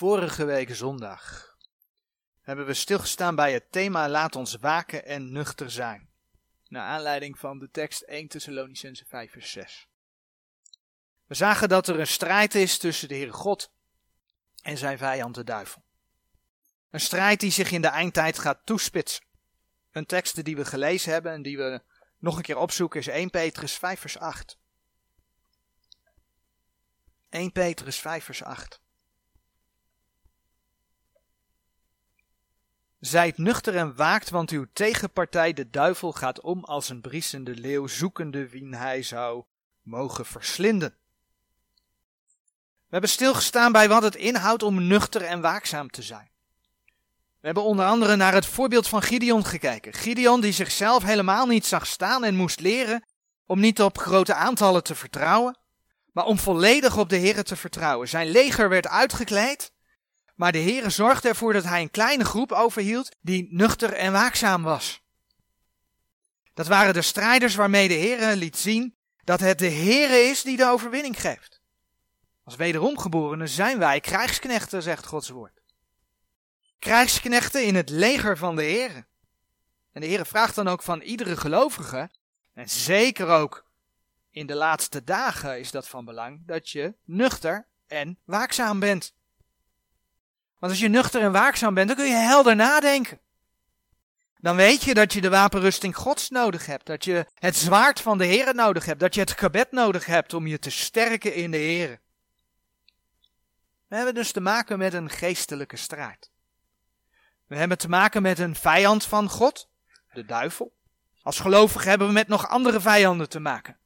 Vorige week zondag hebben we stilgestaan bij het thema Laat ons waken en nuchter zijn. Naar aanleiding van de tekst 1 Thessalonicense 5 vers 6. We zagen dat er een strijd is tussen de Heere God en zijn vijand de duivel. Een strijd die zich in de eindtijd gaat toespitsen. Een tekst die we gelezen hebben en die we nog een keer opzoeken is 1 Petrus 5 vers 8. 1 Petrus 5 vers 8. Zijt nuchter en waakt, want uw tegenpartij de duivel gaat om als een briesende leeuw, zoekende wien hij zou mogen verslinden. We hebben stilgestaan bij wat het inhoudt om nuchter en waakzaam te zijn. We hebben onder andere naar het voorbeeld van Gideon gekeken. Gideon die zichzelf helemaal niet zag staan en moest leren om niet op grote aantallen te vertrouwen, maar om volledig op de Heer te vertrouwen. Zijn leger werd uitgekleed maar de Heere zorgde ervoor dat hij een kleine groep overhield die nuchter en waakzaam was. Dat waren de strijders waarmee de Heere liet zien dat het de Heere is die de overwinning geeft. Als wederomgeborenen zijn wij krijgsknechten, zegt Gods woord. Krijgsknechten in het leger van de Heere. En de Heere vraagt dan ook van iedere gelovige, en zeker ook in de laatste dagen is dat van belang, dat je nuchter en waakzaam bent. Want als je nuchter en waakzaam bent, dan kun je helder nadenken. Dan weet je dat je de wapenrusting Gods nodig hebt. Dat je het zwaard van de Heer nodig hebt. Dat je het gebed nodig hebt om je te sterken in de Heer. We hebben dus te maken met een geestelijke strijd. We hebben te maken met een vijand van God, de duivel. Als gelovigen hebben we met nog andere vijanden te maken.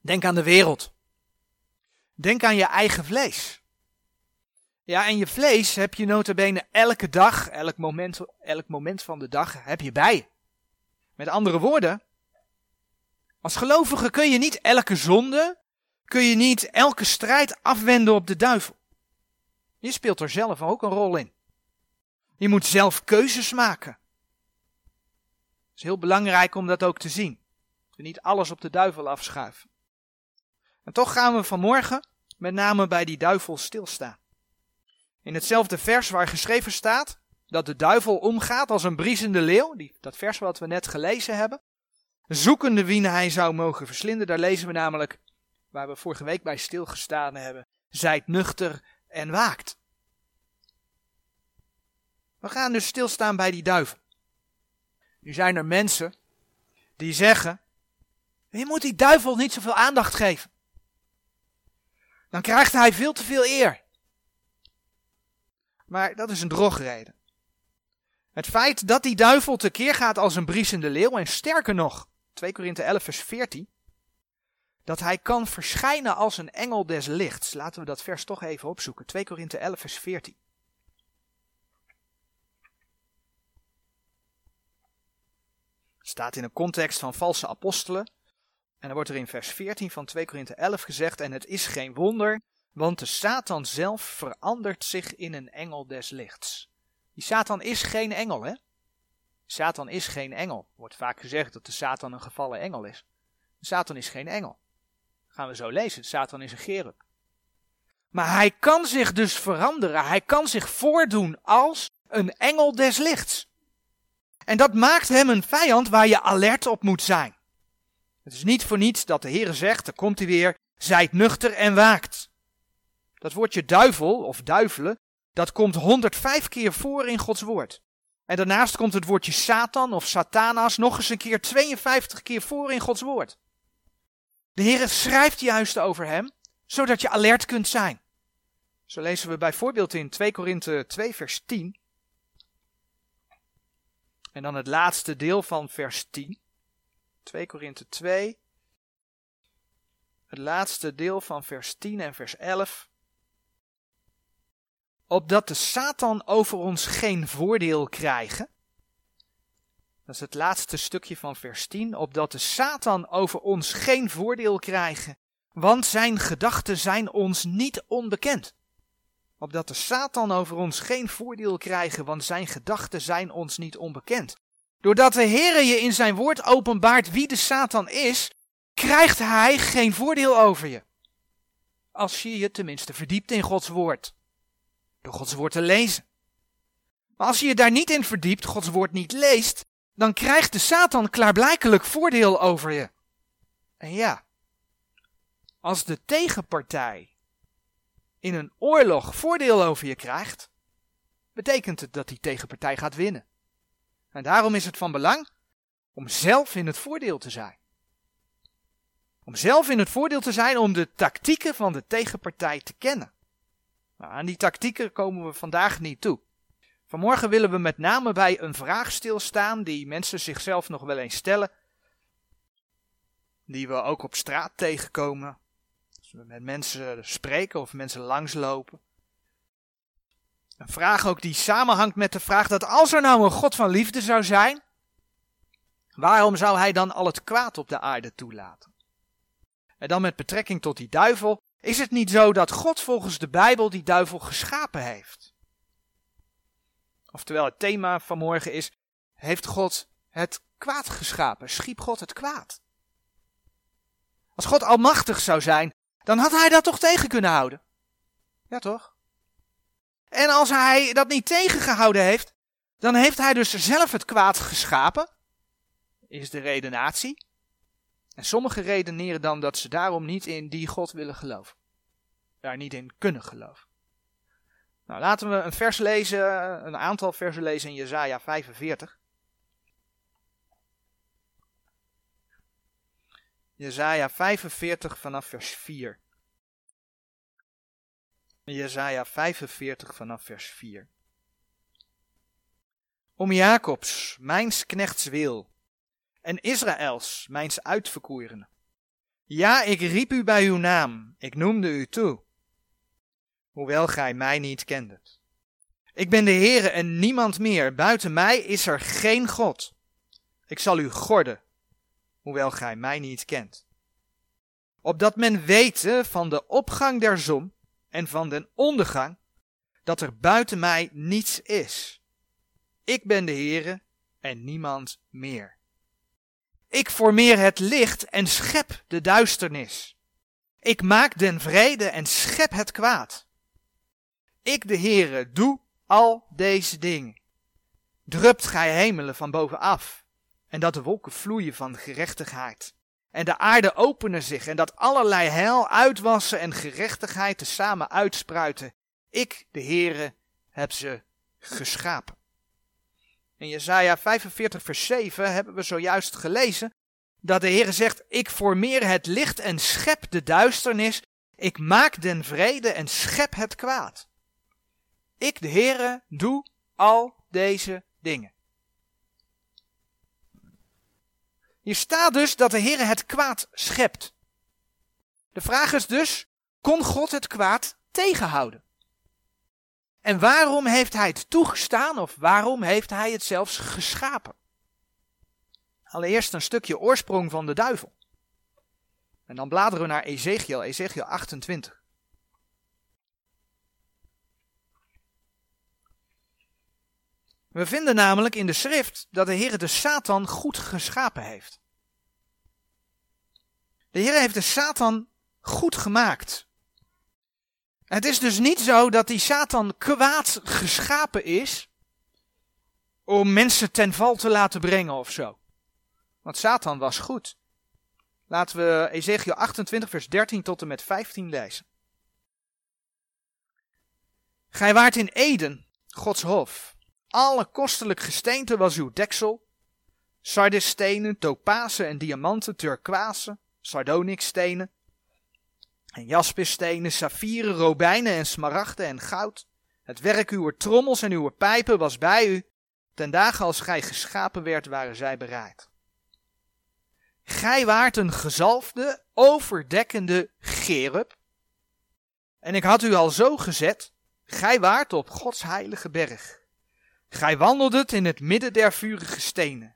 Denk aan de wereld. Denk aan je eigen vlees. Ja, en je vlees heb je notabene elke dag, elk moment, elk moment van de dag heb je bij Met andere woorden, als gelovige kun je niet elke zonde, kun je niet elke strijd afwenden op de duivel. Je speelt er zelf ook een rol in. Je moet zelf keuzes maken. Het is heel belangrijk om dat ook te zien. Je niet alles op de duivel afschuiven. En toch gaan we vanmorgen met name bij die duivel stilstaan. In hetzelfde vers waar geschreven staat dat de duivel omgaat als een briesende leeuw, die, dat vers wat we net gelezen hebben, zoekende wie hij zou mogen verslinden, daar lezen we namelijk, waar we vorige week bij stilgestaan hebben, zijt nuchter en waakt. We gaan dus stilstaan bij die duivel. Nu zijn er mensen die zeggen, je moet die duivel niet zoveel aandacht geven. Dan krijgt hij veel te veel eer. Maar dat is een drogreden. Het feit dat die duivel tekeer gaat als een briesende leeuw, en sterker nog, 2 Korinthe 11 vers 14, dat hij kan verschijnen als een engel des lichts. Laten we dat vers toch even opzoeken. 2 Korinthe 11 vers 14. staat in een context van valse apostelen. En dan wordt er in vers 14 van 2 Korinthe 11 gezegd, en het is geen wonder want de Satan zelf verandert zich in een engel des lichts. Die Satan is geen engel, hè? Satan is geen engel. Wordt vaak gezegd dat de Satan een gevallen engel is. Satan is geen engel. gaan we zo lezen. Satan is een gerub. Maar hij kan zich dus veranderen. Hij kan zich voordoen als een engel des lichts. En dat maakt hem een vijand waar je alert op moet zijn. Het is niet voor niets dat de Heer zegt, er komt hij weer, zijt nuchter en waakt. Dat woordje duivel of duivelen, dat komt 105 keer voor in Gods woord. En daarnaast komt het woordje Satan of Satanas nog eens een keer 52 keer voor in Gods woord. De Heer schrijft juist over hem, zodat je alert kunt zijn. Zo lezen we bijvoorbeeld in 2 Korinthe 2 vers 10. En dan het laatste deel van vers 10. 2 Korinthe 2. Het laatste deel van vers 10 en vers 11 opdat de Satan over ons geen voordeel krijgen. Dat is het laatste stukje van vers 10. Opdat de Satan over ons geen voordeel krijgen, want zijn gedachten zijn ons niet onbekend. Opdat de Satan over ons geen voordeel krijgen, want zijn gedachten zijn ons niet onbekend. Doordat de Heere je in zijn woord openbaart wie de Satan is, krijgt hij geen voordeel over je. Als je je tenminste verdiept in Gods woord. Door Gods woord te lezen. Maar als je je daar niet in verdiept, Gods woord niet leest, dan krijgt de Satan klaarblijkelijk voordeel over je. En ja, als de tegenpartij in een oorlog voordeel over je krijgt, betekent het dat die tegenpartij gaat winnen. En daarom is het van belang om zelf in het voordeel te zijn. Om zelf in het voordeel te zijn om de tactieken van de tegenpartij te kennen. Nou, aan die tactieken komen we vandaag niet toe. Vanmorgen willen we met name bij een vraag stilstaan die mensen zichzelf nog wel eens stellen. Die we ook op straat tegenkomen. Als we met mensen spreken of mensen langslopen. Een vraag ook die samenhangt met de vraag dat als er nou een God van liefde zou zijn, waarom zou hij dan al het kwaad op de aarde toelaten? En dan met betrekking tot die duivel, is het niet zo dat God volgens de Bijbel die duivel geschapen heeft? Oftewel, het thema van morgen is: Heeft God het kwaad geschapen? Schiep God het kwaad? Als God almachtig zou zijn, dan had hij dat toch tegen kunnen houden? Ja, toch? En als hij dat niet tegengehouden heeft, dan heeft hij dus zelf het kwaad geschapen, is de redenatie. En sommigen redeneren dan dat ze daarom niet in die God willen geloven. Daar niet in kunnen geloven. Nou, laten we een vers lezen, een aantal versen lezen in Jesaja 45. Jesaja 45 vanaf vers 4. Jesaja 45 vanaf vers 4. Om Jacobs, mijns knechts wil, en Israëls, mijns uitverkorene. Ja, ik riep u bij uw naam, ik noemde u toe, hoewel gij mij niet kendet. Ik ben de Heere en niemand meer, buiten mij is er geen God. Ik zal u gorden, hoewel gij mij niet kent. Opdat men wete van de opgang der zon en van den ondergang, dat er buiten mij niets is. Ik ben de Heere en niemand meer. Ik formeer het licht en schep de duisternis. Ik maak den vrede en schep het kwaad. Ik, de Heere, doe al deze dingen. Drupt gij hemelen van bovenaf, en dat de wolken vloeien van gerechtigheid. En de aarde openen zich, en dat allerlei heil uitwassen en gerechtigheid tezamen uitspruiten. Ik, de Heere, heb ze geschapen. In Jesaja 45 vers 7 hebben we zojuist gelezen dat de Heere zegt, ik formeer het licht en schep de duisternis, ik maak den vrede en schep het kwaad. Ik, de Heere, doe al deze dingen. Hier staat dus dat de Heere het kwaad schept. De vraag is dus, kon God het kwaad tegenhouden? En waarom heeft hij het toegestaan of waarom heeft hij het zelfs geschapen? Allereerst een stukje oorsprong van de duivel. En dan bladeren we naar Ezekiel, Ezekiel 28. We vinden namelijk in de schrift dat de Heer de Satan goed geschapen heeft. De Heer heeft de Satan goed gemaakt. Het is dus niet zo dat die Satan kwaad geschapen is om mensen ten val te laten brengen of zo. Want Satan was goed. Laten we Ezekiel 28 vers 13 tot en met 15 lezen. Gij waart in Eden, Gods hof. Alle kostelijk gesteente was uw deksel. Sardisstenen, topazen en diamanten, turkooizen, sardonikstenen, en jaspisstenen, saffieren, robijnen en smaragden en goud. Het werk uw trommels en uw pijpen was bij u. Ten dagen als gij geschapen werd, waren zij bereid. Gij waart een gezalfde, overdekkende gerub. En ik had u al zo gezet, gij waart op Gods heilige berg. Gij wandeldet in het midden der vurige stenen.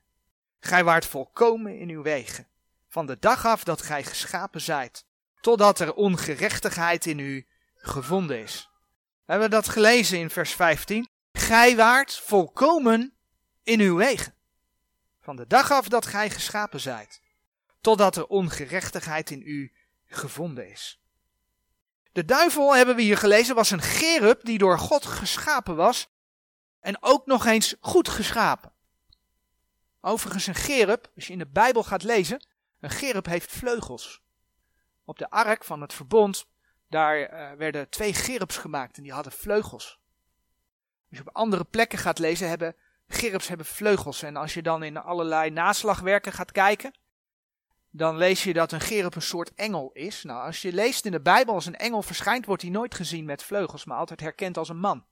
Gij waart volkomen in uw wegen, van de dag af dat gij geschapen zijt, totdat er ongerechtigheid in u gevonden is. We hebben dat gelezen in vers 15. Gij waart volkomen in uw wegen, van de dag af dat gij geschapen zijt, totdat er ongerechtigheid in u gevonden is. De duivel, hebben we hier gelezen, was een gerub die door God geschapen was en ook nog eens goed geschapen. Overigens een gerub, als je in de Bijbel gaat lezen, een gerub heeft vleugels. Op de ark van het verbond, daar uh, werden twee gerubs gemaakt en die hadden vleugels. Als je op andere plekken gaat lezen, hebben gerubs hebben vleugels. En als je dan in allerlei naslagwerken gaat kijken, dan lees je dat een gerub een soort engel is. Nou, als je leest in de Bijbel als een engel verschijnt, wordt hij nooit gezien met vleugels, maar altijd herkend als een man.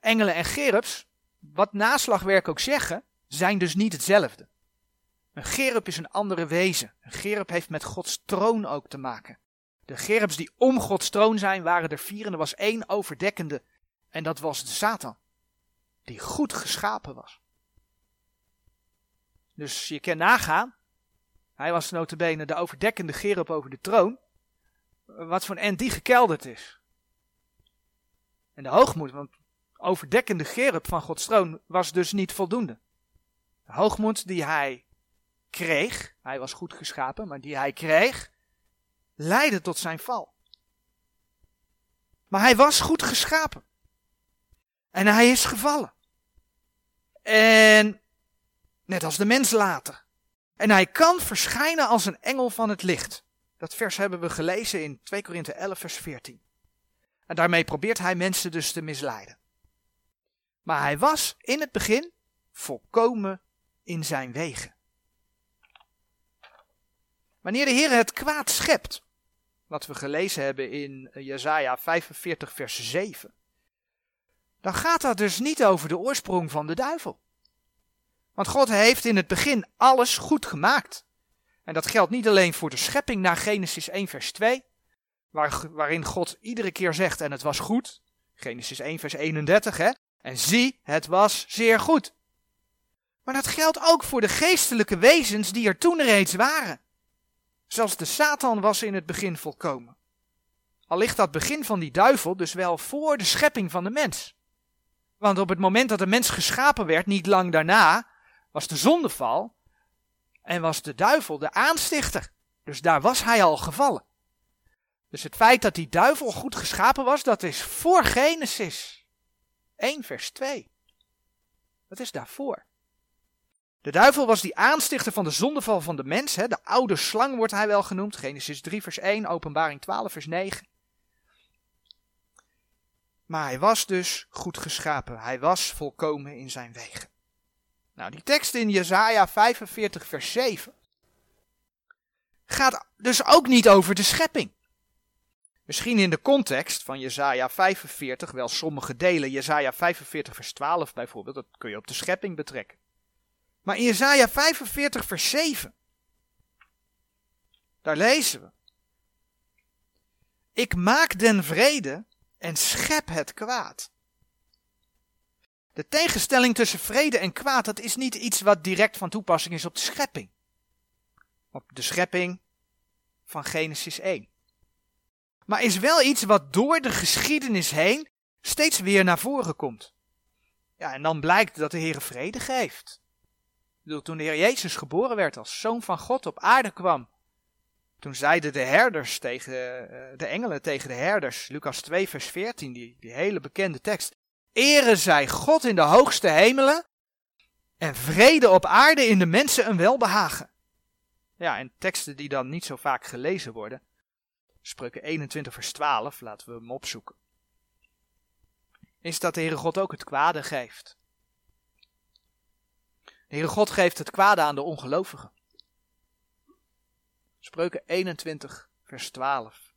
Engelen en gerubs, wat naslagwerken ook zeggen, zijn dus niet hetzelfde. Een gerub is een andere wezen. Een gerub heeft met Gods troon ook te maken. De gerubs die om Gods troon zijn, waren er vier en er was één overdekkende. En dat was de Satan. Die goed geschapen was. Dus je kan nagaan. Hij was notabene de overdekkende gerub over de troon. Wat voor een end die gekelderd is. En de hoogmoed, want overdekkende gerub van Gods troon was dus niet voldoende. De hoogmoed die hij kreeg, hij was goed geschapen, maar die hij kreeg, leidde tot zijn val. Maar hij was goed geschapen. En hij is gevallen. En net als de mens later. En hij kan verschijnen als een engel van het licht. Dat vers hebben we gelezen in 2 Korinthe 11, vers 14. En daarmee probeert hij mensen dus te misleiden. Maar hij was in het begin volkomen in zijn wegen. Wanneer de Heer het kwaad schept, wat we gelezen hebben in Jesaja 45 vers 7, dan gaat dat dus niet over de oorsprong van de duivel. Want God heeft in het begin alles goed gemaakt. En dat geldt niet alleen voor de schepping naar Genesis 1 vers 2, waar, waarin God iedere keer zegt en het was goed. Genesis 1 vers 31 hè. En zie, het was zeer goed. Maar dat geldt ook voor de geestelijke wezens die er toen reeds waren. Zelfs de Satan was in het begin volkomen. Al ligt dat begin van die duivel dus wel voor de schepping van de mens. Want op het moment dat de mens geschapen werd, niet lang daarna, was de zondeval en was de duivel de aanstichter. Dus daar was hij al gevallen. Dus het feit dat die duivel goed geschapen was, dat is voor Genesis 1 vers 2. Dat is daarvoor. De duivel was die aanstichter van de zondeval van de mens. Hè? De oude slang wordt hij wel genoemd. Genesis 3 vers 1, openbaring 12 vers 9. Maar hij was dus goed geschapen. Hij was volkomen in zijn wegen. Nou, die tekst in Jesaja 45 vers 7 gaat dus ook niet over de schepping. Misschien in de context van Jesaja 45 wel sommige delen. Jesaja 45 vers 12 bijvoorbeeld, dat kun je op de schepping betrekken. Maar in Jesaja 45 vers 7, daar lezen we. Ik maak den vrede en schep het kwaad. De tegenstelling tussen vrede en kwaad, dat is niet iets wat direct van toepassing is op de schepping. Op de schepping van Genesis 1. Maar is wel iets wat door de geschiedenis heen steeds weer naar voren komt. Ja, en dan blijkt dat de Heer vrede geeft. Bedoel, toen de Heer Jezus geboren werd als zoon van God op aarde kwam, toen zeiden de herders tegen eh, de engelen tegen de herders, Lucas 2 vers 14, die, die hele bekende tekst. Ere zij God in de hoogste hemelen en vrede op aarde in de mensen een welbehagen. Ja, en teksten die dan niet zo vaak gelezen worden. Spreuken 21 vers 12, laten we hem opzoeken. Is dat de Heere God ook het kwade geeft. De Heere God geeft het kwade aan de ongelovigen. Spreuken 21, vers 12.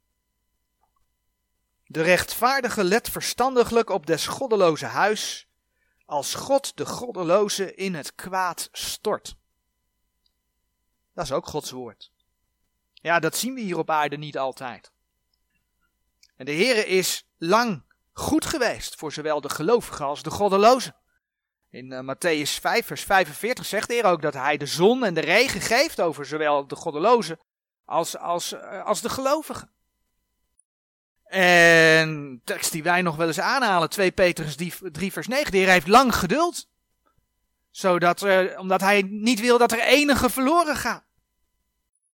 De rechtvaardige let verstandiglijk op des goddeloze huis, als God de goddeloze in het kwaad stort. Dat is ook Gods woord. Ja, dat zien we hier op aarde niet altijd. En de Heere is lang goed geweest voor zowel de gelovigen als de goddelozen. In uh, Matthäus 5, vers 45 zegt de Heer ook dat Hij de zon en de regen geeft over zowel de goddelozen als, als, eh, als de gelovigen. En tekst die wij nog wel eens aanhalen, 2 Petrus 3 vers 9, de Heer heeft lang geduld. Zodat, uh, omdat hij niet wil dat er enige verloren gaat.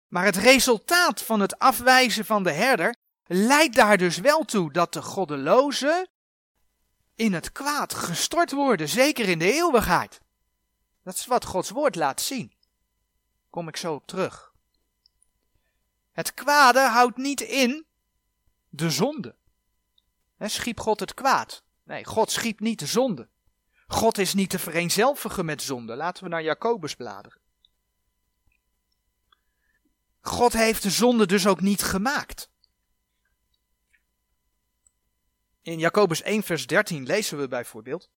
Maar het resultaat van het afwijzen van de herder leidt daar dus wel toe dat de goddelozen in het kwaad gestort worden, zeker in de eeuwigheid. Dat is wat Gods woord laat zien. Kom ik zo op terug. Het kwade houdt niet in de zonde. schiep God het kwaad? Nee, God schiep niet de zonde. God is niet te vereenzelvigen met zonde. Laten we naar Jacobus bladeren. God heeft de zonde dus ook niet gemaakt. In Jacobus 1, vers 13 lezen we bijvoorbeeld.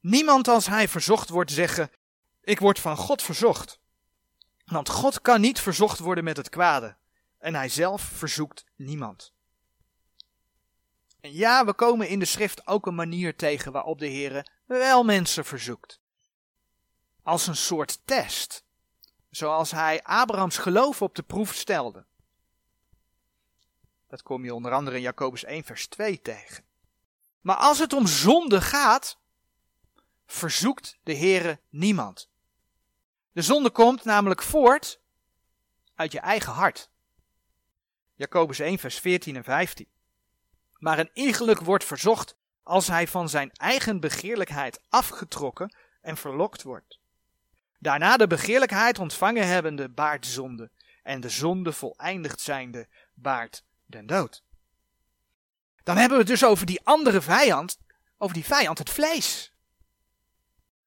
Niemand als hij verzocht wordt zeggen, ik word van God verzocht. Want God kan niet verzocht worden met het kwade. En hij zelf verzoekt niemand. En ja, we komen in de schrift ook een manier tegen waarop de Heer wel mensen verzoekt. Als een soort test. Zoals hij Abrahams geloof op de proef stelde. Dat kom je onder andere in Jacobus 1 vers 2 tegen. Maar als het om zonde gaat, verzoekt de Heere niemand. De zonde komt namelijk voort uit je eigen hart. Jacobus 1 vers 14 en 15. Maar een iegelijk wordt verzocht als hij van zijn eigen begeerlijkheid afgetrokken en verlokt wordt. Daarna de begeerlijkheid ontvangen hebbende baart zonde, en de zonde voleindigd zijnde baart den dood. Dan hebben we het dus over die andere vijand, over die vijand, het vlees.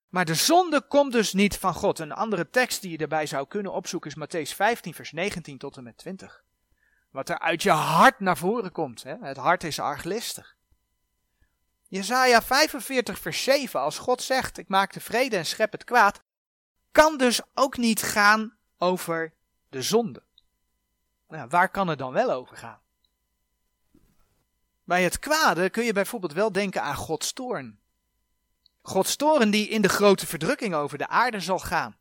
Maar de zonde komt dus niet van God. Een andere tekst die je erbij zou kunnen opzoeken is Matthäus 15, vers 19 tot en met 20. Wat er uit je hart naar voren komt. Hè? Het hart is arglistig. Jezaja 45, vers 7, als God zegt, ik maak de vrede en schep het kwaad, kan dus ook niet gaan over de zonde. Nou, waar kan het dan wel over gaan? Bij het kwade kun je bijvoorbeeld wel denken aan Gods toorn. Gods toorn die in de grote verdrukking over de aarde zal gaan.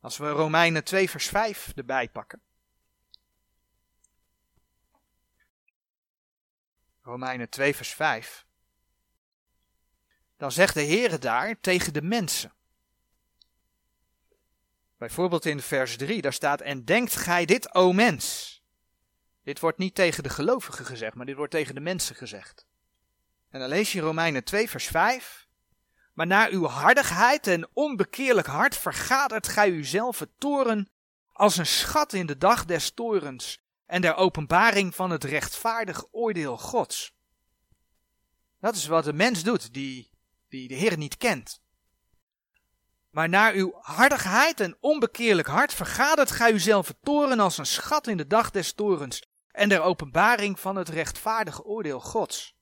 Als we Romeinen 2 vers 5 erbij pakken. Romeinen 2 vers 5. Dan zegt de Heere daar tegen de mensen. Bijvoorbeeld in vers 3, daar staat: En denkt gij dit, o mens? Dit wordt niet tegen de gelovigen gezegd, maar dit wordt tegen de mensen gezegd. En dan lees je Romeinen 2, vers 5. Maar naar uw hardigheid en onbekeerlijk hart vergadert gij uzelf het toren als een schat in de dag des torens en der openbaring van het rechtvaardig oordeel Gods. Dat is wat de mens doet die, die de Heer niet kent. Maar naar uw hardigheid en onbekeerlijk hart vergadert gij uzelf het toren als een schat in de dag des torens en der openbaring van het rechtvaardige oordeel Gods.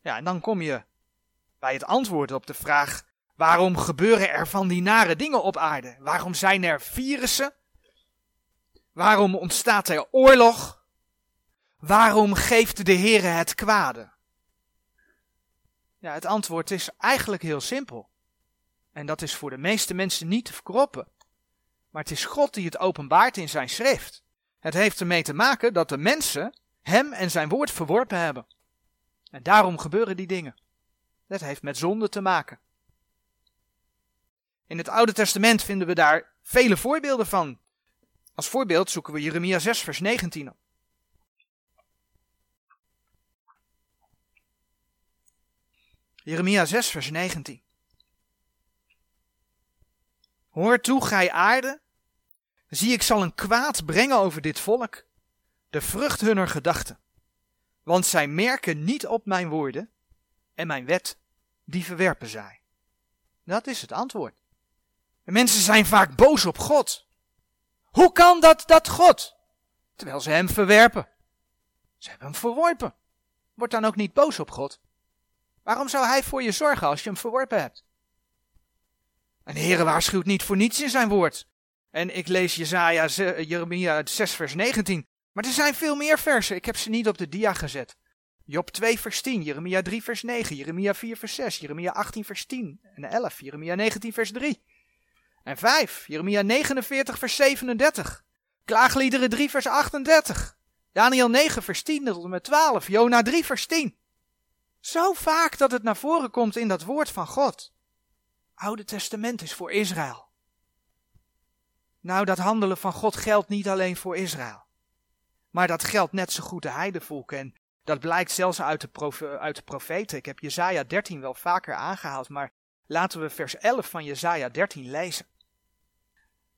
Ja, en dan kom je bij het antwoord op de vraag: waarom gebeuren er van die nare dingen op aarde? Waarom zijn er virussen? Waarom ontstaat er oorlog? Waarom geeft de Heere het kwade? Ja, het antwoord is eigenlijk heel simpel. En dat is voor de meeste mensen niet te verkroppen. Maar het is God die het openbaart in zijn schrift. Het heeft ermee te maken dat de mensen hem en zijn woord verworpen hebben. En daarom gebeuren die dingen. Dat heeft met zonde te maken. In het Oude Testament vinden we daar vele voorbeelden van. Als voorbeeld zoeken we Jeremia 6, vers 19 op. Jeremia 6, vers 19. Hoor toe, gij aarde, zie ik zal een kwaad brengen over dit volk, de vrucht hunner gedachten. Want zij merken niet op mijn woorden en mijn wet, die verwerpen zij. Dat is het antwoord. De mensen zijn vaak boos op God. Hoe kan dat dat God? Terwijl ze hem verwerpen. Ze hebben hem verworpen. Word dan ook niet boos op God. Waarom zou hij voor je zorgen als je hem verworpen hebt? En de Heer waarschuwt niet voor niets in zijn woord. En ik lees Jezaja, Jeremia 6 vers 19. Maar er zijn veel meer versen. Ik heb ze niet op de dia gezet. Job 2 vers 10, Jeremia 3 vers 9, Jeremia 4 vers 6, Jeremia 18 vers 10 en 11, Jeremia 19 vers 3. En 5, Jeremia 49 vers 37, Klaagliederen 3 vers 38, Daniel 9 vers 10 tot en met 12, Jona 3 vers 10. Zo vaak dat het naar voren komt in dat woord van God. Oude Testament is voor Israël. Nou, dat handelen van God geldt niet alleen voor Israël. Maar dat geldt net zo goed de heidevolken. En dat blijkt zelfs uit de, uit de profeten. Ik heb Jezaja 13 wel vaker aangehaald, maar laten we vers 11 van Jezaja 13 lezen.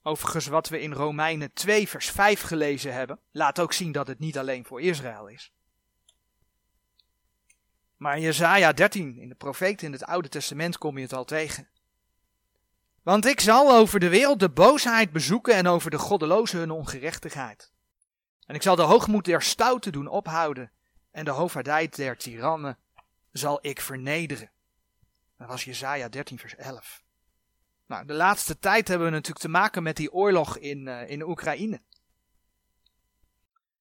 Overigens, wat we in Romeinen 2, vers 5 gelezen hebben, laat ook zien dat het niet alleen voor Israël is. Maar in Jezaja 13, in de profeet in het Oude Testament, kom je het al tegen. Want ik zal over de wereld de boosheid bezoeken en over de goddelozen hun ongerechtigheid. En ik zal de hoogmoed der stouten doen ophouden en de hoofdvaardheid der tirannen zal ik vernederen. Dat was Jezaja 13 vers 11. Nou, de laatste tijd hebben we natuurlijk te maken met die oorlog in, uh, in Oekraïne.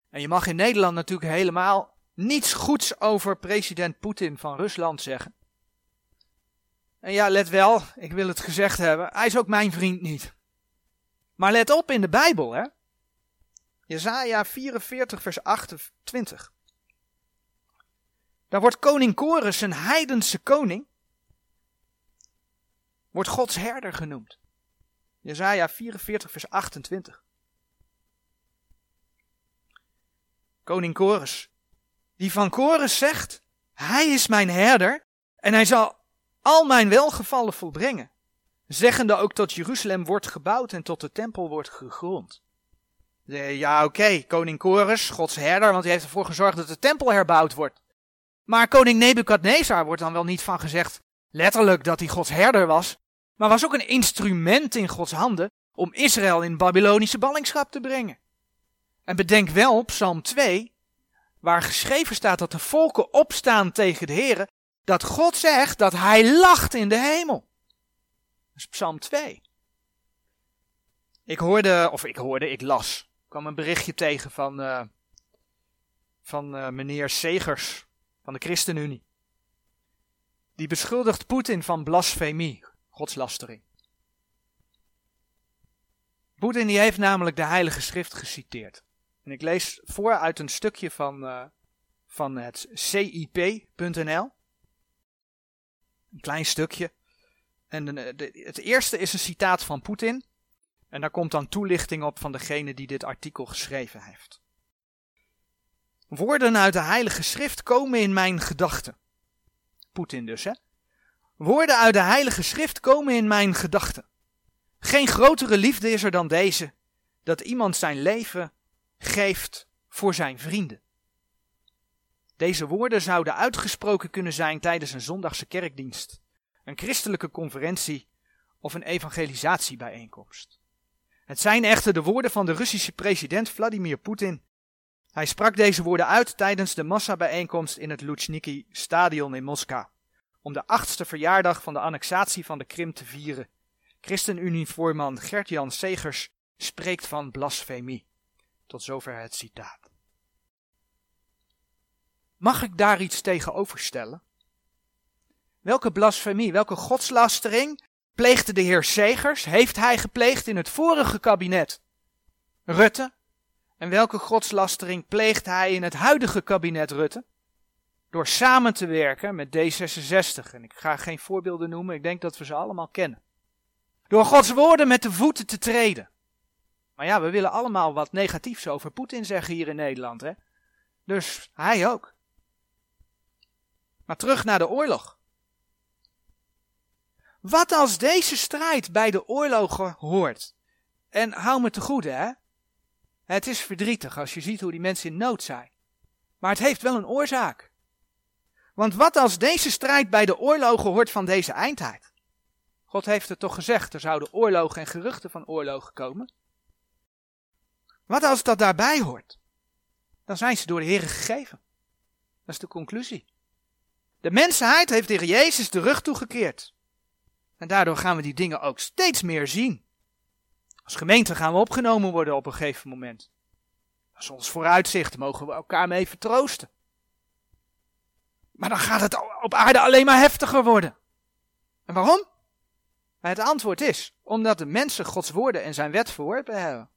En je mag in Nederland natuurlijk helemaal niets goeds over president Poetin van Rusland zeggen. En ja, let wel, ik wil het gezegd hebben, hij is ook mijn vriend niet. Maar let op in de Bijbel, hè. Jezaja 44 vers 28. Daar wordt koning Kores, een heidense koning, wordt Gods herder genoemd. Jezaja 44 vers 28. Koning Kores, die van Kores zegt, hij is mijn herder en hij zal al mijn welgevallen volbrengen. Zeggende ook tot Jeruzalem wordt gebouwd en tot de tempel wordt gegrond. Ja, oké, koning Kores, Gods herder, want hij heeft ervoor gezorgd dat de tempel herbouwd wordt. Maar koning Nebukadnezar wordt dan wel niet van gezegd, letterlijk dat hij Gods herder was, maar was ook een instrument in Gods handen om Israël in Babylonische ballingschap te brengen. En bedenk wel, Psalm 2, waar geschreven staat dat de volken opstaan tegen de Heer, dat God zegt dat hij lacht in de hemel. Dat is Psalm 2. Ik hoorde, of ik hoorde, ik las, ik kwam een berichtje tegen van, uh, van uh, meneer Segers van de ChristenUnie. Die beschuldigt Poetin van blasfemie, godslastering. Poetin die heeft namelijk de Heilige Schrift geciteerd. En ik lees voor uit een stukje van, uh, van het CIP.nl. Een klein stukje. En de, het eerste is een citaat van Poetin. En daar komt dan toelichting op van degene die dit artikel geschreven heeft. Woorden uit de Heilige Schrift komen in mijn gedachten. Poetin dus, hè? Woorden uit de Heilige Schrift komen in mijn gedachten. Geen grotere liefde is er dan deze: dat iemand zijn leven geeft voor zijn vrienden. Deze woorden zouden uitgesproken kunnen zijn tijdens een zondagse kerkdienst, een christelijke conferentie of een evangelisatiebijeenkomst. Het zijn echter de woorden van de Russische president Vladimir Poetin. Hij sprak deze woorden uit tijdens de massabijeenkomst in het Luzhniki stadion in Moskou, om de achtste verjaardag van de annexatie van de Krim te vieren. ChristenUnie-voorman Gert-Jan Segers spreekt van blasfemie. Tot zover het citaat. Mag ik daar iets tegenover stellen? Welke blasfemie, welke godslastering pleegde de heer Segers, heeft hij gepleegd in het vorige kabinet? Rutte? En welke godslastering pleegt hij in het huidige kabinet Rutte? Door samen te werken met D66. En ik ga geen voorbeelden noemen, ik denk dat we ze allemaal kennen. Door Gods woorden met de voeten te treden. Maar ja, we willen allemaal wat negatiefs over Poetin zeggen hier in Nederland, hè? Dus hij ook. Maar terug naar de oorlog. Wat als deze strijd bij de oorlogen hoort? En hou me te goede, hè? Het is verdrietig als je ziet hoe die mensen in nood zijn. Maar het heeft wel een oorzaak. Want wat als deze strijd bij de oorlogen hoort van deze eindtijd? God heeft het toch gezegd, er zouden oorlogen en geruchten van oorlogen komen. Wat als dat daarbij hoort? Dan zijn ze door de Heer gegeven. Dat is de conclusie. De mensheid heeft tegen Jezus de rug toegekeerd. En daardoor gaan we die dingen ook steeds meer zien. Als gemeente gaan we opgenomen worden op een gegeven moment. Is ons vooruitzicht, mogen we elkaar mee vertroosten. Maar dan gaat het op aarde alleen maar heftiger worden. En waarom? het antwoord is, omdat de mensen Gods woorden en zijn wet verworpen hebben.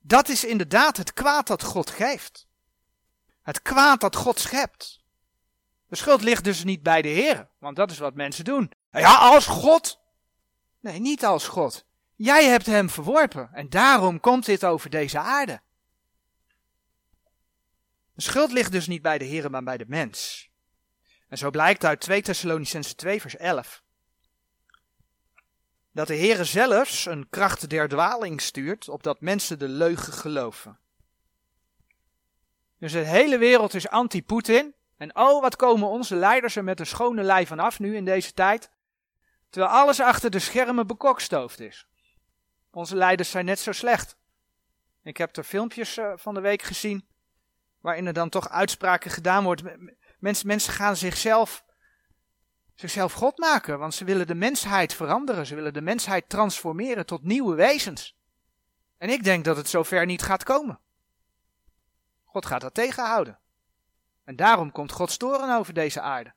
Dat is inderdaad het kwaad dat God geeft. Het kwaad dat God schept. De schuld ligt dus niet bij de Heer, want dat is wat mensen doen. Ja, als God. Nee, niet als God. Jij hebt hem verworpen en daarom komt dit over deze aarde. De schuld ligt dus niet bij de Heer, maar bij de mens. En zo blijkt uit 2 Thessalonicense 2 vers 11 dat de Heere zelfs een kracht der dwaling stuurt, opdat mensen de leugen geloven. Dus de hele wereld is anti-Poetin. En oh, wat komen onze leiders er met een schone lei van af nu in deze tijd. Terwijl alles achter de schermen bekokstoofd is. Onze leiders zijn net zo slecht. Ik heb er filmpjes uh, van de week gezien. Waarin er dan toch uitspraken gedaan wordt. Mensen, mensen gaan zichzelf zichzelf God maken, want ze willen de mensheid veranderen. Ze willen de mensheid transformeren tot nieuwe wezens. En ik denk dat het zover niet gaat komen. God gaat dat tegenhouden. En daarom komt Gods toren over deze aarde.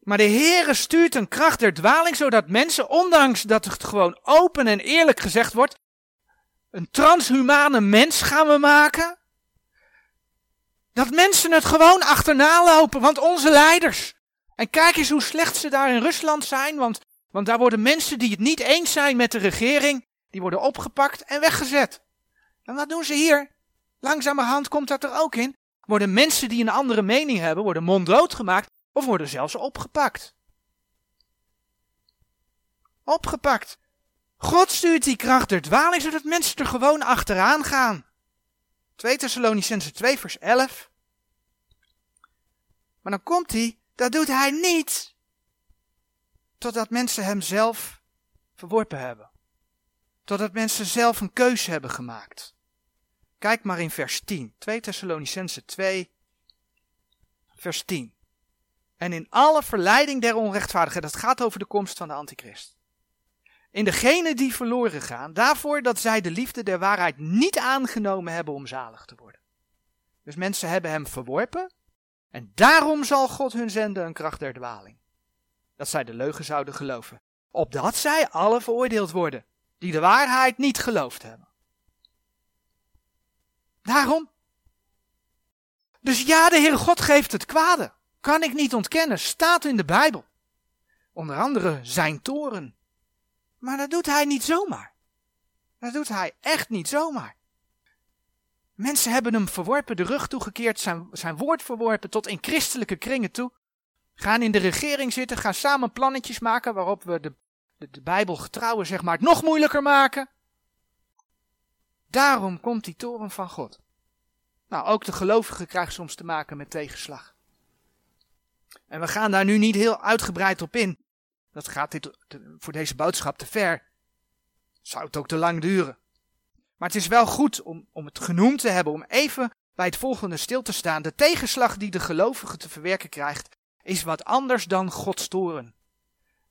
Maar de Heere stuurt een kracht der dwaling, zodat mensen, ondanks dat het gewoon open en eerlijk gezegd wordt, een transhumane mens gaan we maken, dat mensen het gewoon achterna lopen, want onze leiders. En kijk eens hoe slecht ze daar in Rusland zijn, want, want daar worden mensen die het niet eens zijn met de regering, die worden opgepakt en weggezet. En wat doen ze hier? Langzamerhand komt dat er ook in. Worden mensen die een andere mening hebben, worden monddood gemaakt of worden zelfs opgepakt. Opgepakt. God stuurt die kracht der dwaling, zodat mensen er gewoon achteraan gaan. 2 Thessalonicense 2 vers 11. Maar dan komt hij, dat doet hij niet. Totdat mensen hem zelf verworpen hebben. Totdat mensen zelf een keuze hebben gemaakt. Kijk maar in vers 10. 2 Thessalonicense 2, vers 10. En in alle verleiding der onrechtvaardigen, dat gaat over de komst van de antichrist. In degene die verloren gaan, daarvoor dat zij de liefde der waarheid niet aangenomen hebben om zalig te worden. Dus mensen hebben hem verworpen. En daarom zal God hun zenden een kracht der dwaling. Dat zij de leugen zouden geloven. Opdat zij alle veroordeeld worden, die de waarheid niet geloofd hebben. Daarom. Dus ja, de Heere God geeft het kwade. Kan ik niet ontkennen. Staat in de Bijbel. Onder andere zijn toren. Maar dat doet hij niet zomaar. Dat doet hij echt niet zomaar. Mensen hebben hem verworpen, de rug toegekeerd, zijn, zijn woord verworpen tot in christelijke kringen toe. Gaan in de regering zitten, gaan samen plannetjes maken waarop we de, de, de Bijbel getrouwen zeg maar het nog moeilijker maken. Daarom komt die toren van God. Nou, ook de gelovigen krijgen soms te maken met tegenslag. En we gaan daar nu niet heel uitgebreid op in. Dat gaat dit, voor deze boodschap te ver. Zou het ook te lang duren. Maar het is wel goed om, om het genoemd te hebben, om even bij het volgende stil te staan. De tegenslag die de gelovige te verwerken krijgt, is wat anders dan Gods toren.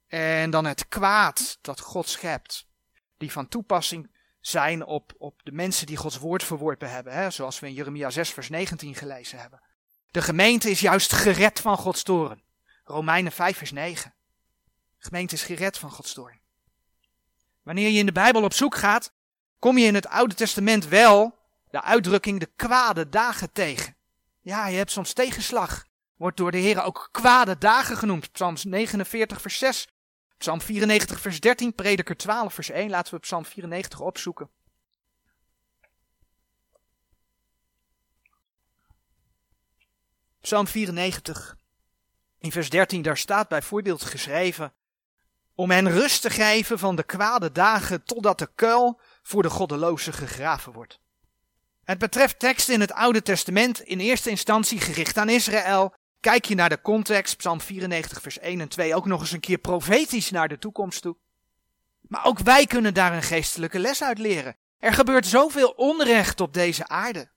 En dan het kwaad dat God schept. Die van toepassing zijn op, op de mensen die Gods woord verworpen hebben. Hè? Zoals we in Jeremia 6 vers 19 gelezen hebben. De gemeente is juist gered van Gods toren. Romeinen 5 vers 9. De gemeente is gered van Gods toren. Wanneer je in de Bijbel op zoek gaat, kom je in het Oude Testament wel de uitdrukking de kwade dagen tegen. Ja, je hebt soms tegenslag. Wordt door de Heer ook kwade dagen genoemd. Psalms 49 vers 6. Psalm 94 vers 13. Prediker 12 vers 1. Laten we Psalm 94 opzoeken. Psalm 94. In vers 13 daar staat bijvoorbeeld geschreven. Om hen rust te geven van de kwade dagen totdat de kuil voor de goddeloze gegraven wordt. Het betreft teksten in het Oude Testament in eerste instantie gericht aan Israël. Kijk je naar de context, Psalm 94, vers 1 en 2, ook nog eens een keer profetisch naar de toekomst toe. Maar ook wij kunnen daar een geestelijke les uit leren. Er gebeurt zoveel onrecht op deze aarde.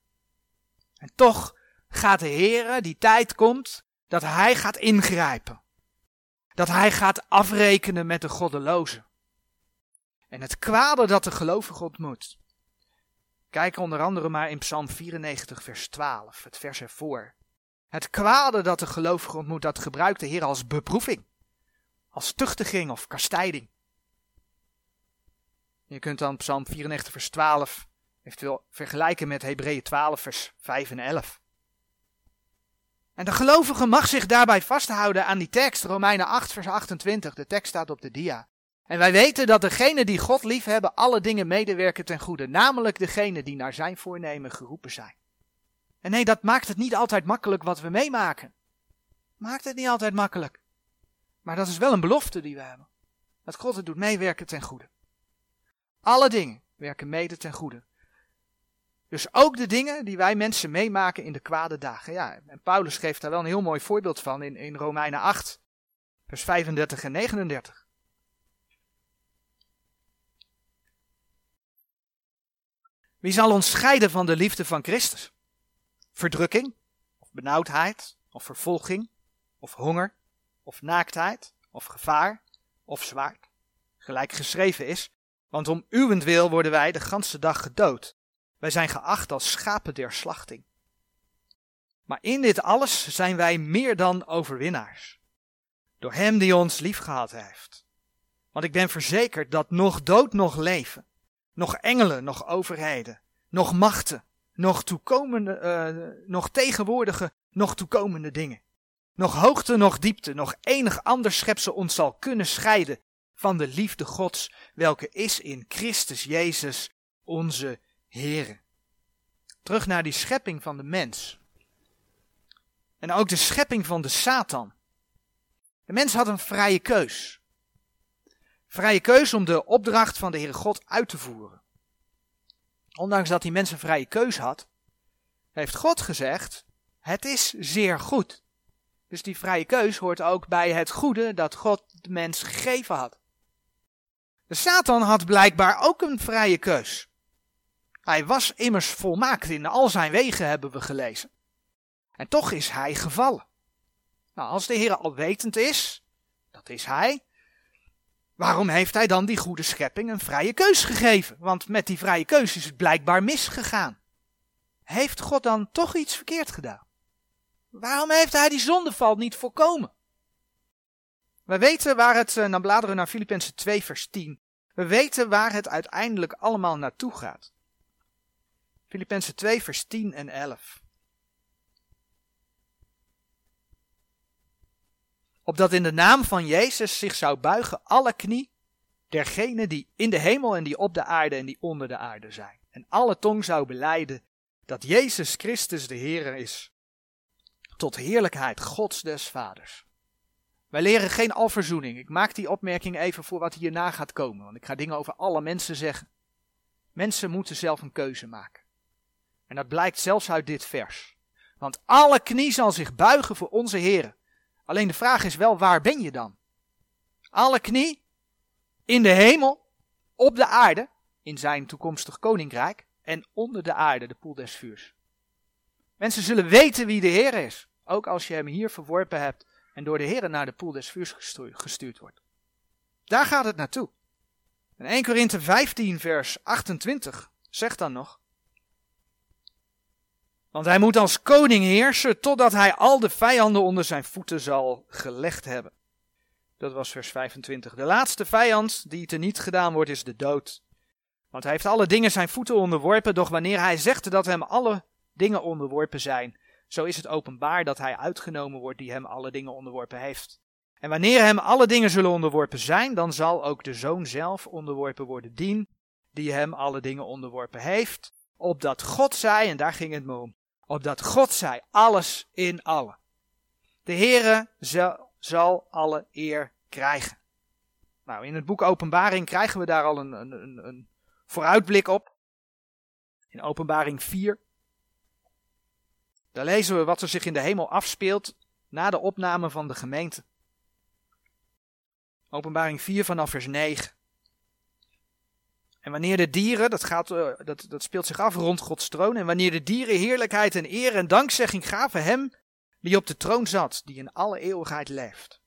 En toch gaat de Heere, die tijd komt, dat Hij gaat ingrijpen. Dat Hij gaat afrekenen met de goddelozen. En het kwade dat de gelovige ontmoet. Kijk onder andere maar in Psalm 94, vers 12, het vers ervoor. Het kwade dat de gelovige ontmoet, dat gebruikt de Heer als beproeving, als tuchtiging of kastijding. Je kunt dan Psalm 94, vers 12 eventueel vergelijken met Hebreeën 12, vers 5 en 11. En de gelovige mag zich daarbij vasthouden aan die tekst, Romeinen 8, vers 28. De tekst staat op de dia. En wij weten dat degenen die God liefhebben alle dingen medewerken ten goede, namelijk degenen die naar zijn voornemen geroepen zijn. En nee, dat maakt het niet altijd makkelijk wat we meemaken. Maakt het niet altijd makkelijk. Maar dat is wel een belofte die we hebben. Dat God het doet meewerken ten goede. Alle dingen werken mede ten goede. Dus ook de dingen die wij mensen meemaken in de kwade dagen. Ja, en Paulus geeft daar wel een heel mooi voorbeeld van in, in Romeinen 8, vers 35 en 39. Wie zal ons scheiden van de liefde van Christus? Verdrukking, of benauwdheid, of vervolging, of honger, of naaktheid, of gevaar, of zwaard. Gelijk geschreven is, want om uwentwil worden wij de ganse dag gedood. Wij zijn geacht als schapen der slachting. Maar in dit alles zijn wij meer dan overwinnaars. Door hem die ons liefgehad heeft. Want ik ben verzekerd dat nog dood, nog leven, nog engelen, nog overheden, nog machten, nog toekomende, uh, nog tegenwoordige, nog toekomende dingen. Nog hoogte, nog diepte, nog enig ander schepsel ons zal kunnen scheiden van de liefde Gods, welke is in Christus Jezus, onze Heere. Terug naar die schepping van de mens. En ook de schepping van de Satan. De mens had een vrije keus. Vrije keus om de opdracht van de Heere God uit te voeren. Ondanks dat die mens een vrije keus had, heeft God gezegd: Het is zeer goed. Dus die vrije keus hoort ook bij het goede dat God de mens gegeven had. De Satan had blijkbaar ook een vrije keus. Hij was immers volmaakt in al zijn wegen, hebben we gelezen. En toch is hij gevallen. Nou, als de Heer alwetend is, dat is hij, waarom heeft hij dan die goede schepping een vrije keus gegeven? Want met die vrije keus is het blijkbaar misgegaan. Heeft God dan toch iets verkeerd gedaan? Waarom heeft hij die zondeval niet voorkomen? We weten waar het, uh, bladeren naar Filippenzen 2 vers 10. We weten waar het uiteindelijk allemaal naartoe gaat. Filippenzen 2 vers 10 en 11. Opdat in de naam van Jezus zich zou buigen alle knie dergenen die in de hemel en die op de aarde en die onder de aarde zijn. En alle tong zou beleiden dat Jezus Christus de Heer is. Tot heerlijkheid Gods des Vaders. Wij leren geen alverzoening. Ik maak die opmerking even voor wat hierna gaat komen, want ik ga dingen over alle mensen zeggen. Mensen moeten zelf een keuze maken. En dat blijkt zelfs uit dit vers. Want alle knie zal zich buigen voor onze Heer. Alleen de vraag is wel, waar ben je dan? Alle knie in de hemel, op de aarde, in zijn toekomstig koninkrijk, en onder de aarde, de poel des vuurs. Mensen zullen weten wie de Heer is, ook als je hem hier verworpen hebt en door de Heer naar de poel des vuurs gestuurd wordt. Daar gaat het naartoe. En 1 Korinthe 15 vers 28 zegt dan nog, want hij moet als koning heersen totdat hij al de vijanden onder zijn voeten zal gelegd hebben. Dat was vers 25. De laatste vijand die teniet gedaan wordt is de dood. Want hij heeft alle dingen zijn voeten onderworpen, doch wanneer hij zegt dat hem alle dingen onderworpen zijn, zo is het openbaar dat hij uitgenomen wordt die hem alle dingen onderworpen heeft. En wanneer hem alle dingen zullen onderworpen zijn, dan zal ook de zoon zelf onderworpen worden dien, die hem alle dingen onderworpen heeft, opdat God zij, en daar ging het me om, opdat God zij alles in allen. De Heere zal, alle eer krijgen. Nou, in het boek Openbaring krijgen we daar al een, een, een vooruitblik op. In Openbaring 4. Daar lezen we wat er zich in de hemel afspeelt na de opname van de gemeente. Openbaring 4 vanaf vers 9. En wanneer de dieren, dat, gaat, eh, dat, dat speelt zich af rond Gods troon, en wanneer de dieren heerlijkheid en eer en dankzegging gaven hem die op de troon zat, die in alle eeuwigheid leeft.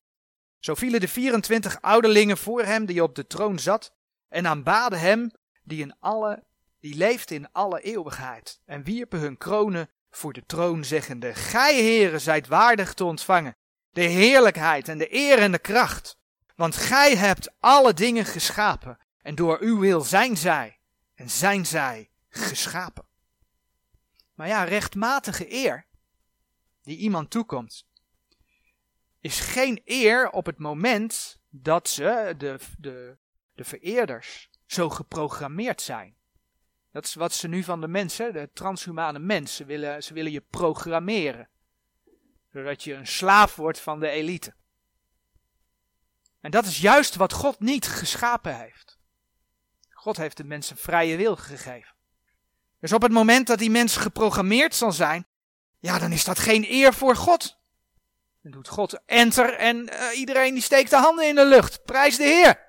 Zo vielen de 24 ouderlingen voor hem die op de troon zat en aanbaden hem die, in alle, die leeft in alle eeuwigheid en wierpen hun kronen voor de troon zeggende, Gij heren zijt waardig te ontvangen, de heerlijkheid en de eer en de kracht, want gij hebt alle dingen geschapen en door uw wil zijn zij en zijn zij geschapen. Maar ja, rechtmatige eer die iemand toekomt, is geen eer op het moment dat ze de, de de vereerders, zo geprogrammeerd zijn. Dat is wat ze nu van de mensen, de transhumane mensen, willen, ze willen je programmeren. Zodat je een slaaf wordt van de elite. En dat is juist wat God niet geschapen heeft. God heeft de mensen vrije wil gegeven. Dus op het moment dat die mens geprogrammeerd zal zijn, ja, dan is dat geen eer voor God. Dan doet God enter en uh, iedereen die steekt de handen in de lucht. Prijs de Heer.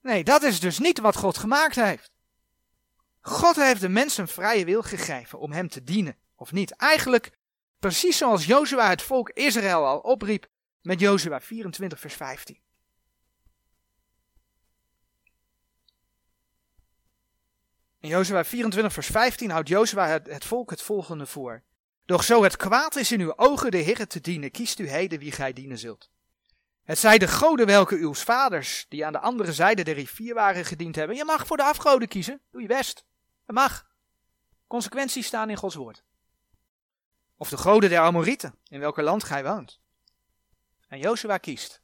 Nee, dat is dus niet wat God gemaakt heeft. God heeft de mens een vrije wil gegeven om hem te dienen, of niet. Eigenlijk precies zoals Jozua het volk Israël al opriep met Jozua 24 vers 15. In Jozua 24 vers 15 houdt Jozua het, het volk het volgende voor. Doch zo het kwaad is in uw ogen de Heer te dienen, kiest u heden wie gij dienen zult. Het zij de goden welke uw vaders, die aan de andere zijde der rivier waren, gediend hebben. Je mag voor de afgoden kiezen, doe je best. Het mag. Consequenties staan in Gods woord. Of de goden der Amorieten, in welk land gij woont. En Jozua kiest.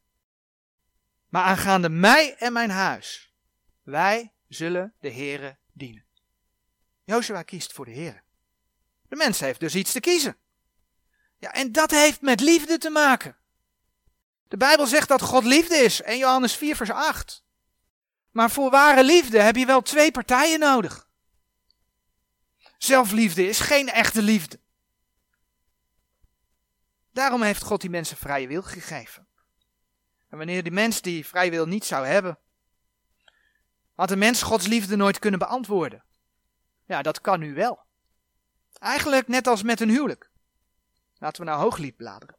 Maar aangaande mij en mijn huis, wij zullen de Heere dienen. Jozua kiest voor de Heer. De mens heeft dus iets te kiezen. Ja, en dat heeft met liefde te maken. De Bijbel zegt dat God liefde is, 1 Johannes 4 vers 8. Maar voor ware liefde heb je wel twee partijen nodig. Zelfliefde is geen echte liefde. Daarom heeft God die mensen vrije wil gegeven. En wanneer die mens die vrije wil niet zou hebben, had de mens Gods liefde nooit kunnen beantwoorden. Ja, dat kan nu wel. Eigenlijk net als met een huwelijk. Laten we naar Hooglied bladeren.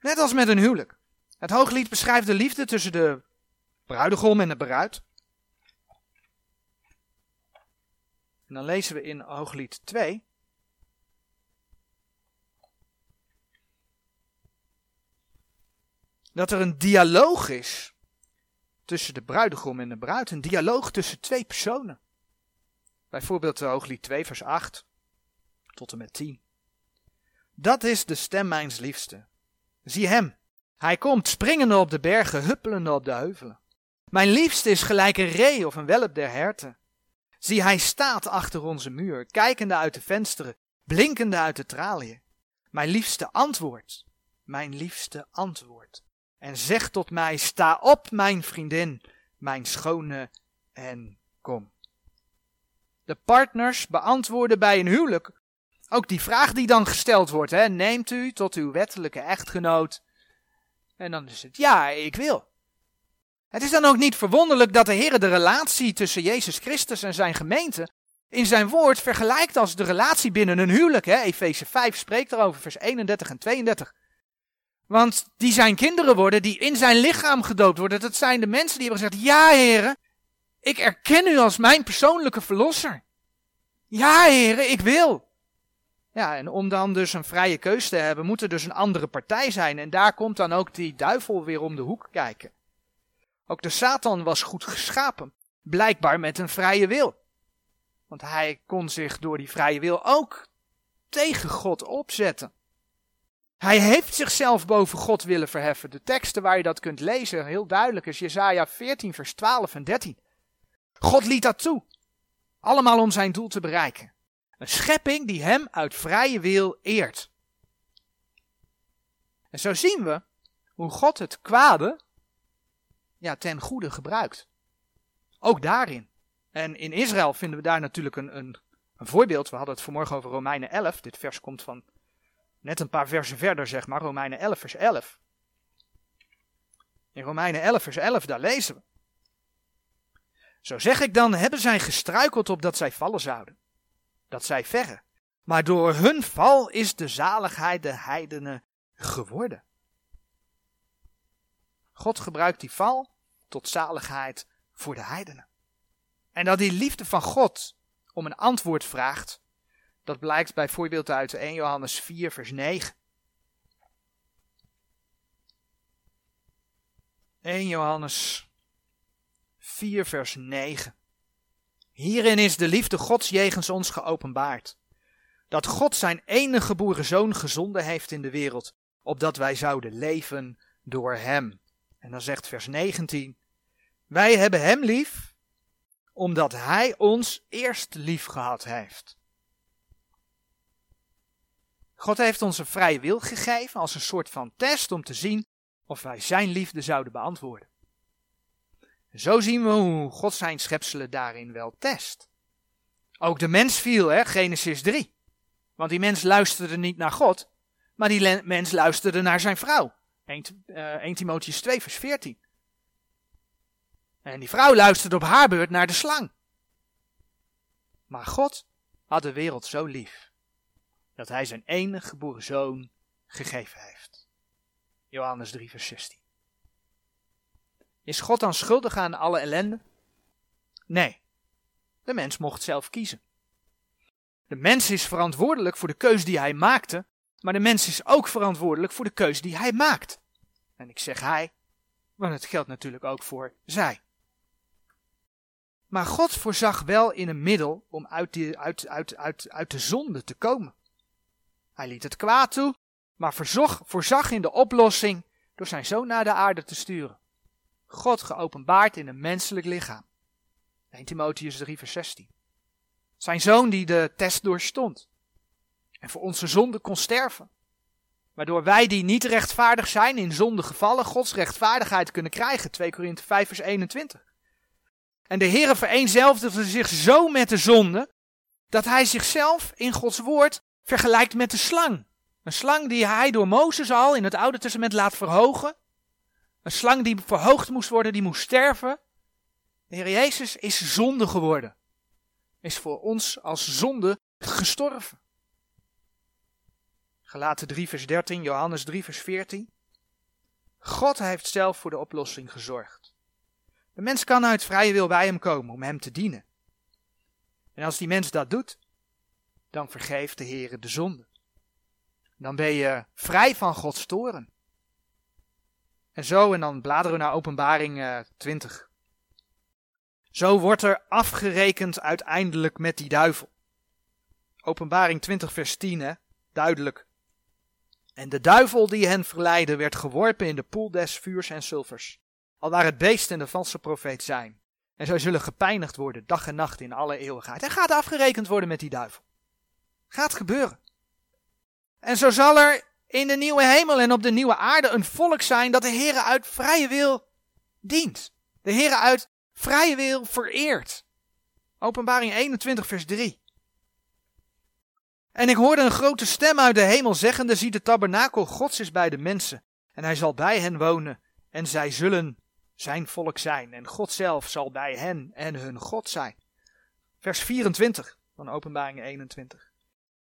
Net als met een huwelijk. Het Hooglied beschrijft de liefde tussen de bruidegom en de bruid. En dan lezen we in Hooglied 2. Dat er een dialoog is tussen de bruidegom en de bruid. Een dialoog tussen twee personen. Bijvoorbeeld de Hooglied 2 vers 8 tot en met 10. Dat is de stem mijns liefste. Zie hem. Hij komt springende op de bergen, huppelende op de heuvelen. Mijn liefste is gelijk een ree of een welp der herten. Zie, hij staat achter onze muur, kijkende uit de vensteren, blinkende uit de traliën. Mijn liefste antwoord, mijn liefste antwoord. En zegt tot mij, sta op, mijn vriendin, mijn schone, en kom. De partners beantwoorden bij een huwelijk ook die vraag die dan gesteld wordt, hè, neemt u tot uw wettelijke echtgenoot? En dan is het ja, ik wil. Het is dan ook niet verwonderlijk dat de Heer de relatie tussen Jezus Christus en zijn gemeente in zijn woord vergelijkt als de relatie binnen een huwelijk. Efeze 5 spreekt erover, vers 31 en 32. Want die zijn kinderen worden, die in zijn lichaam gedoopt worden. Dat zijn de mensen die hebben gezegd, ja heren, ik erken u als mijn persoonlijke verlosser. Ja heren, ik wil. Ja, en om dan dus een vrije keus te hebben, moet er dus een andere partij zijn. En daar komt dan ook die duivel weer om de hoek kijken. Ook de Satan was goed geschapen, blijkbaar met een vrije wil. Want hij kon zich door die vrije wil ook tegen God opzetten. Hij heeft zichzelf boven God willen verheffen. De teksten waar je dat kunt lezen, heel duidelijk, is Jesaja 14, vers 12 en 13. God liet dat toe. Allemaal om zijn doel te bereiken. Een schepping die hem uit vrije wil eert. En zo zien we hoe God het kwade ja, ten goede gebruikt. Ook daarin. En in Israël vinden we daar natuurlijk een, een, een voorbeeld. We hadden het vanmorgen over Romeinen 11. Dit vers komt van net een paar versen verder, zeg maar. Romeinen 11, vers 11. In Romeinen 11, vers 11, daar lezen we. Zo zeg ik dan, hebben zij gestruikeld op dat zij vallen zouden dat zij verre. Maar door hun val is de zaligheid de heidenen geworden. God gebruikt die val tot zaligheid voor de heidenen. En dat die liefde van God om een antwoord vraagt, dat blijkt bijvoorbeeld uit 1 Johannes 4, vers 9. 1 Johannes 4, vers 9. Hierin is de liefde Gods jegens ons geopenbaard. Dat God zijn enige geboren zoon gezonden heeft in de wereld, opdat wij zouden leven door hem. En dan zegt vers 19: Wij hebben hem lief, omdat hij ons eerst lief gehad heeft. God heeft ons een vrije wil gegeven als een soort van test om te zien of wij zijn liefde zouden beantwoorden. Zo zien we hoe God zijn schepselen daarin wel test. Ook de mens viel, hè, Genesis 3. Want die mens luisterde niet naar God, maar die mens luisterde naar zijn vrouw. 1, uh, 1 Timotheus 2, vers 14. En die vrouw luisterde op haar beurt naar de slang. Maar God had de wereld zo lief dat hij zijn enige geboren zoon gegeven heeft. Johannes 3, vers 16. Is God dan schuldig aan alle ellende? Nee, de mens mocht zelf kiezen. De mens is verantwoordelijk voor de keus die hij maakte, maar de mens is ook verantwoordelijk voor de keus die hij maakt. En ik zeg hij, want het geldt natuurlijk ook voor zij. Maar God voorzag wel in een middel om uit, uit, uit, uit, uit de zonde te komen. Hij liet het kwaad toe, maar voorzag in de oplossing door zijn zoon naar de aarde te sturen. God geopenbaard in een menselijk lichaam. 1 Timotheus 3 vers 16. Zijn zoon die de test doorstond. En voor onze zonde kon sterven. Waardoor wij die niet rechtvaardig zijn in zonde gevallen, Gods rechtvaardigheid kunnen krijgen. 2 Korinthe 5 vers 21. En de Heere vereenzelvigde zich zo met de zonde, dat hij zichzelf in Gods woord vergelijkt met de slang. Een slang die hij door Mozes al in het Oude Testament laat verhogen. Een slang die verhoogd moest worden, die moest sterven. De Heer Jezus is zonde geworden. Is voor ons als zonde gestorven. Gelaten 3 vers 13, Johannes 3 vers 14. God heeft zelf voor de oplossing gezorgd. De mens kan uit vrije wil bij hem komen om hem te dienen. En als die mens dat doet, dan vergeeft de Heer de zonde. Dan ben je vrij van Gods toren. En zo, en dan bladeren we naar openbaring uh, 20. Zo wordt er afgerekend uiteindelijk met die duivel. Openbaring 20 vers 10, hè? duidelijk. En de duivel die hen verleidde werd geworpen in de poel des vuurs en zilvers. Al waar het beest en de valse profeet zijn. En zij zullen gepijnigd worden dag en nacht in alle eeuwigheid. En gaat afgerekend worden met die duivel. Gaat gebeuren. En zo zal er in de nieuwe hemel en op de nieuwe aarde een volk zijn dat de Heer uit vrije wil dient. De Heer uit vrije wil vereert. Openbaring 21 vers 3. En ik hoorde een grote stem uit de hemel zeggende, zie de tabernakel Gods is bij de mensen. En hij zal bij hen wonen en zij zullen zijn volk zijn. En God zelf zal bij hen en hun God zijn. Vers 24 van openbaring 21.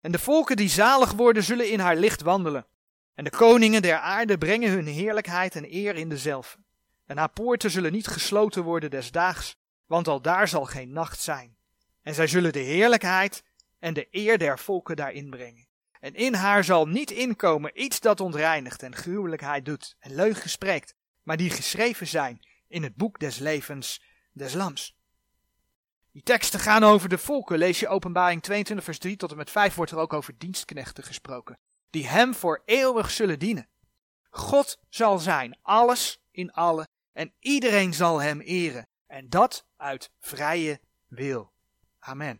En de volken die zalig worden zullen in haar licht wandelen. En de koningen der aarde brengen hun heerlijkheid en eer in dezelfde. En haar poorten zullen niet gesloten worden des daags, want al daar zal geen nacht zijn. En zij zullen de heerlijkheid en de eer der volken daarin brengen. En in haar zal niet inkomen iets dat ontreinigt en gruwelijkheid doet en leugen spreekt, maar die geschreven zijn in het boek des levens des lams. Die teksten gaan over de volken. Lees je openbaring 22 vers 3 tot en met 5 wordt er ook over dienstknechten gesproken. Die hem voor eeuwig zullen dienen. God zal zijn, alles in alle, en iedereen zal hem eren. En dat uit vrije wil. Amen.